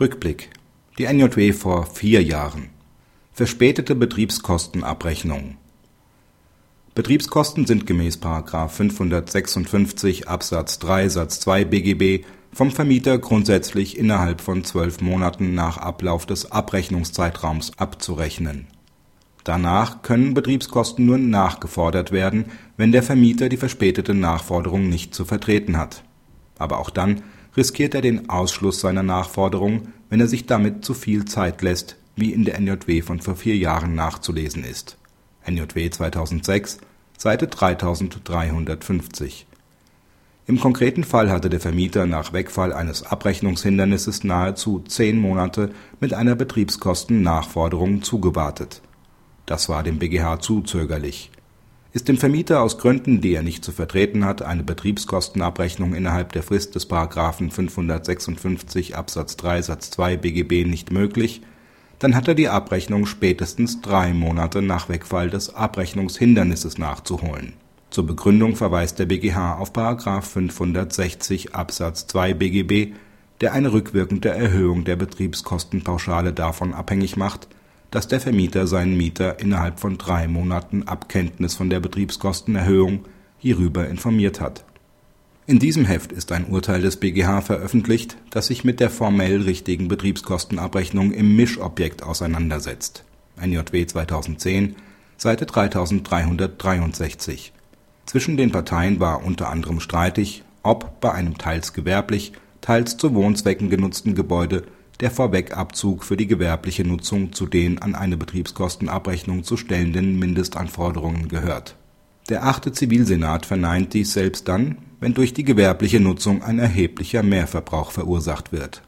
Rückblick. Die NJW vor vier Jahren. Verspätete Betriebskostenabrechnung. Betriebskosten sind gemäß § 556 Absatz 3 Satz 2 BGB vom Vermieter grundsätzlich innerhalb von zwölf Monaten nach Ablauf des Abrechnungszeitraums abzurechnen. Danach können Betriebskosten nur nachgefordert werden, wenn der Vermieter die verspätete Nachforderung nicht zu vertreten hat. Aber auch dann riskiert er den Ausschluss seiner Nachforderung, wenn er sich damit zu viel Zeit lässt, wie in der NJW von vor vier Jahren nachzulesen ist (NJW 2006, Seite 3350). Im konkreten Fall hatte der Vermieter nach Wegfall eines Abrechnungshindernisses nahezu zehn Monate mit einer Betriebskostennachforderung zugewartet. Das war dem BgH zu zögerlich ist dem Vermieter aus Gründen, die er nicht zu vertreten hat, eine Betriebskostenabrechnung innerhalb der Frist des § 556 Absatz 3 Satz 2 BGB nicht möglich, dann hat er die Abrechnung spätestens drei Monate nach Wegfall des Abrechnungshindernisses nachzuholen. Zur Begründung verweist der BgH auf § 560 Absatz 2 BGB, der eine rückwirkende Erhöhung der Betriebskostenpauschale davon abhängig macht dass der Vermieter seinen Mieter innerhalb von drei Monaten ab Kenntnis von der Betriebskostenerhöhung hierüber informiert hat. In diesem Heft ist ein Urteil des BgH veröffentlicht, das sich mit der formell richtigen Betriebskostenabrechnung im Mischobjekt auseinandersetzt (NJW 2010, Seite 3363). Zwischen den Parteien war unter anderem streitig, ob bei einem teils gewerblich, teils zu Wohnzwecken genutzten Gebäude der Vorwegabzug für die gewerbliche Nutzung zu den an eine Betriebskostenabrechnung zu stellenden Mindestanforderungen gehört. Der achte Zivilsenat verneint dies selbst dann, wenn durch die gewerbliche Nutzung ein erheblicher Mehrverbrauch verursacht wird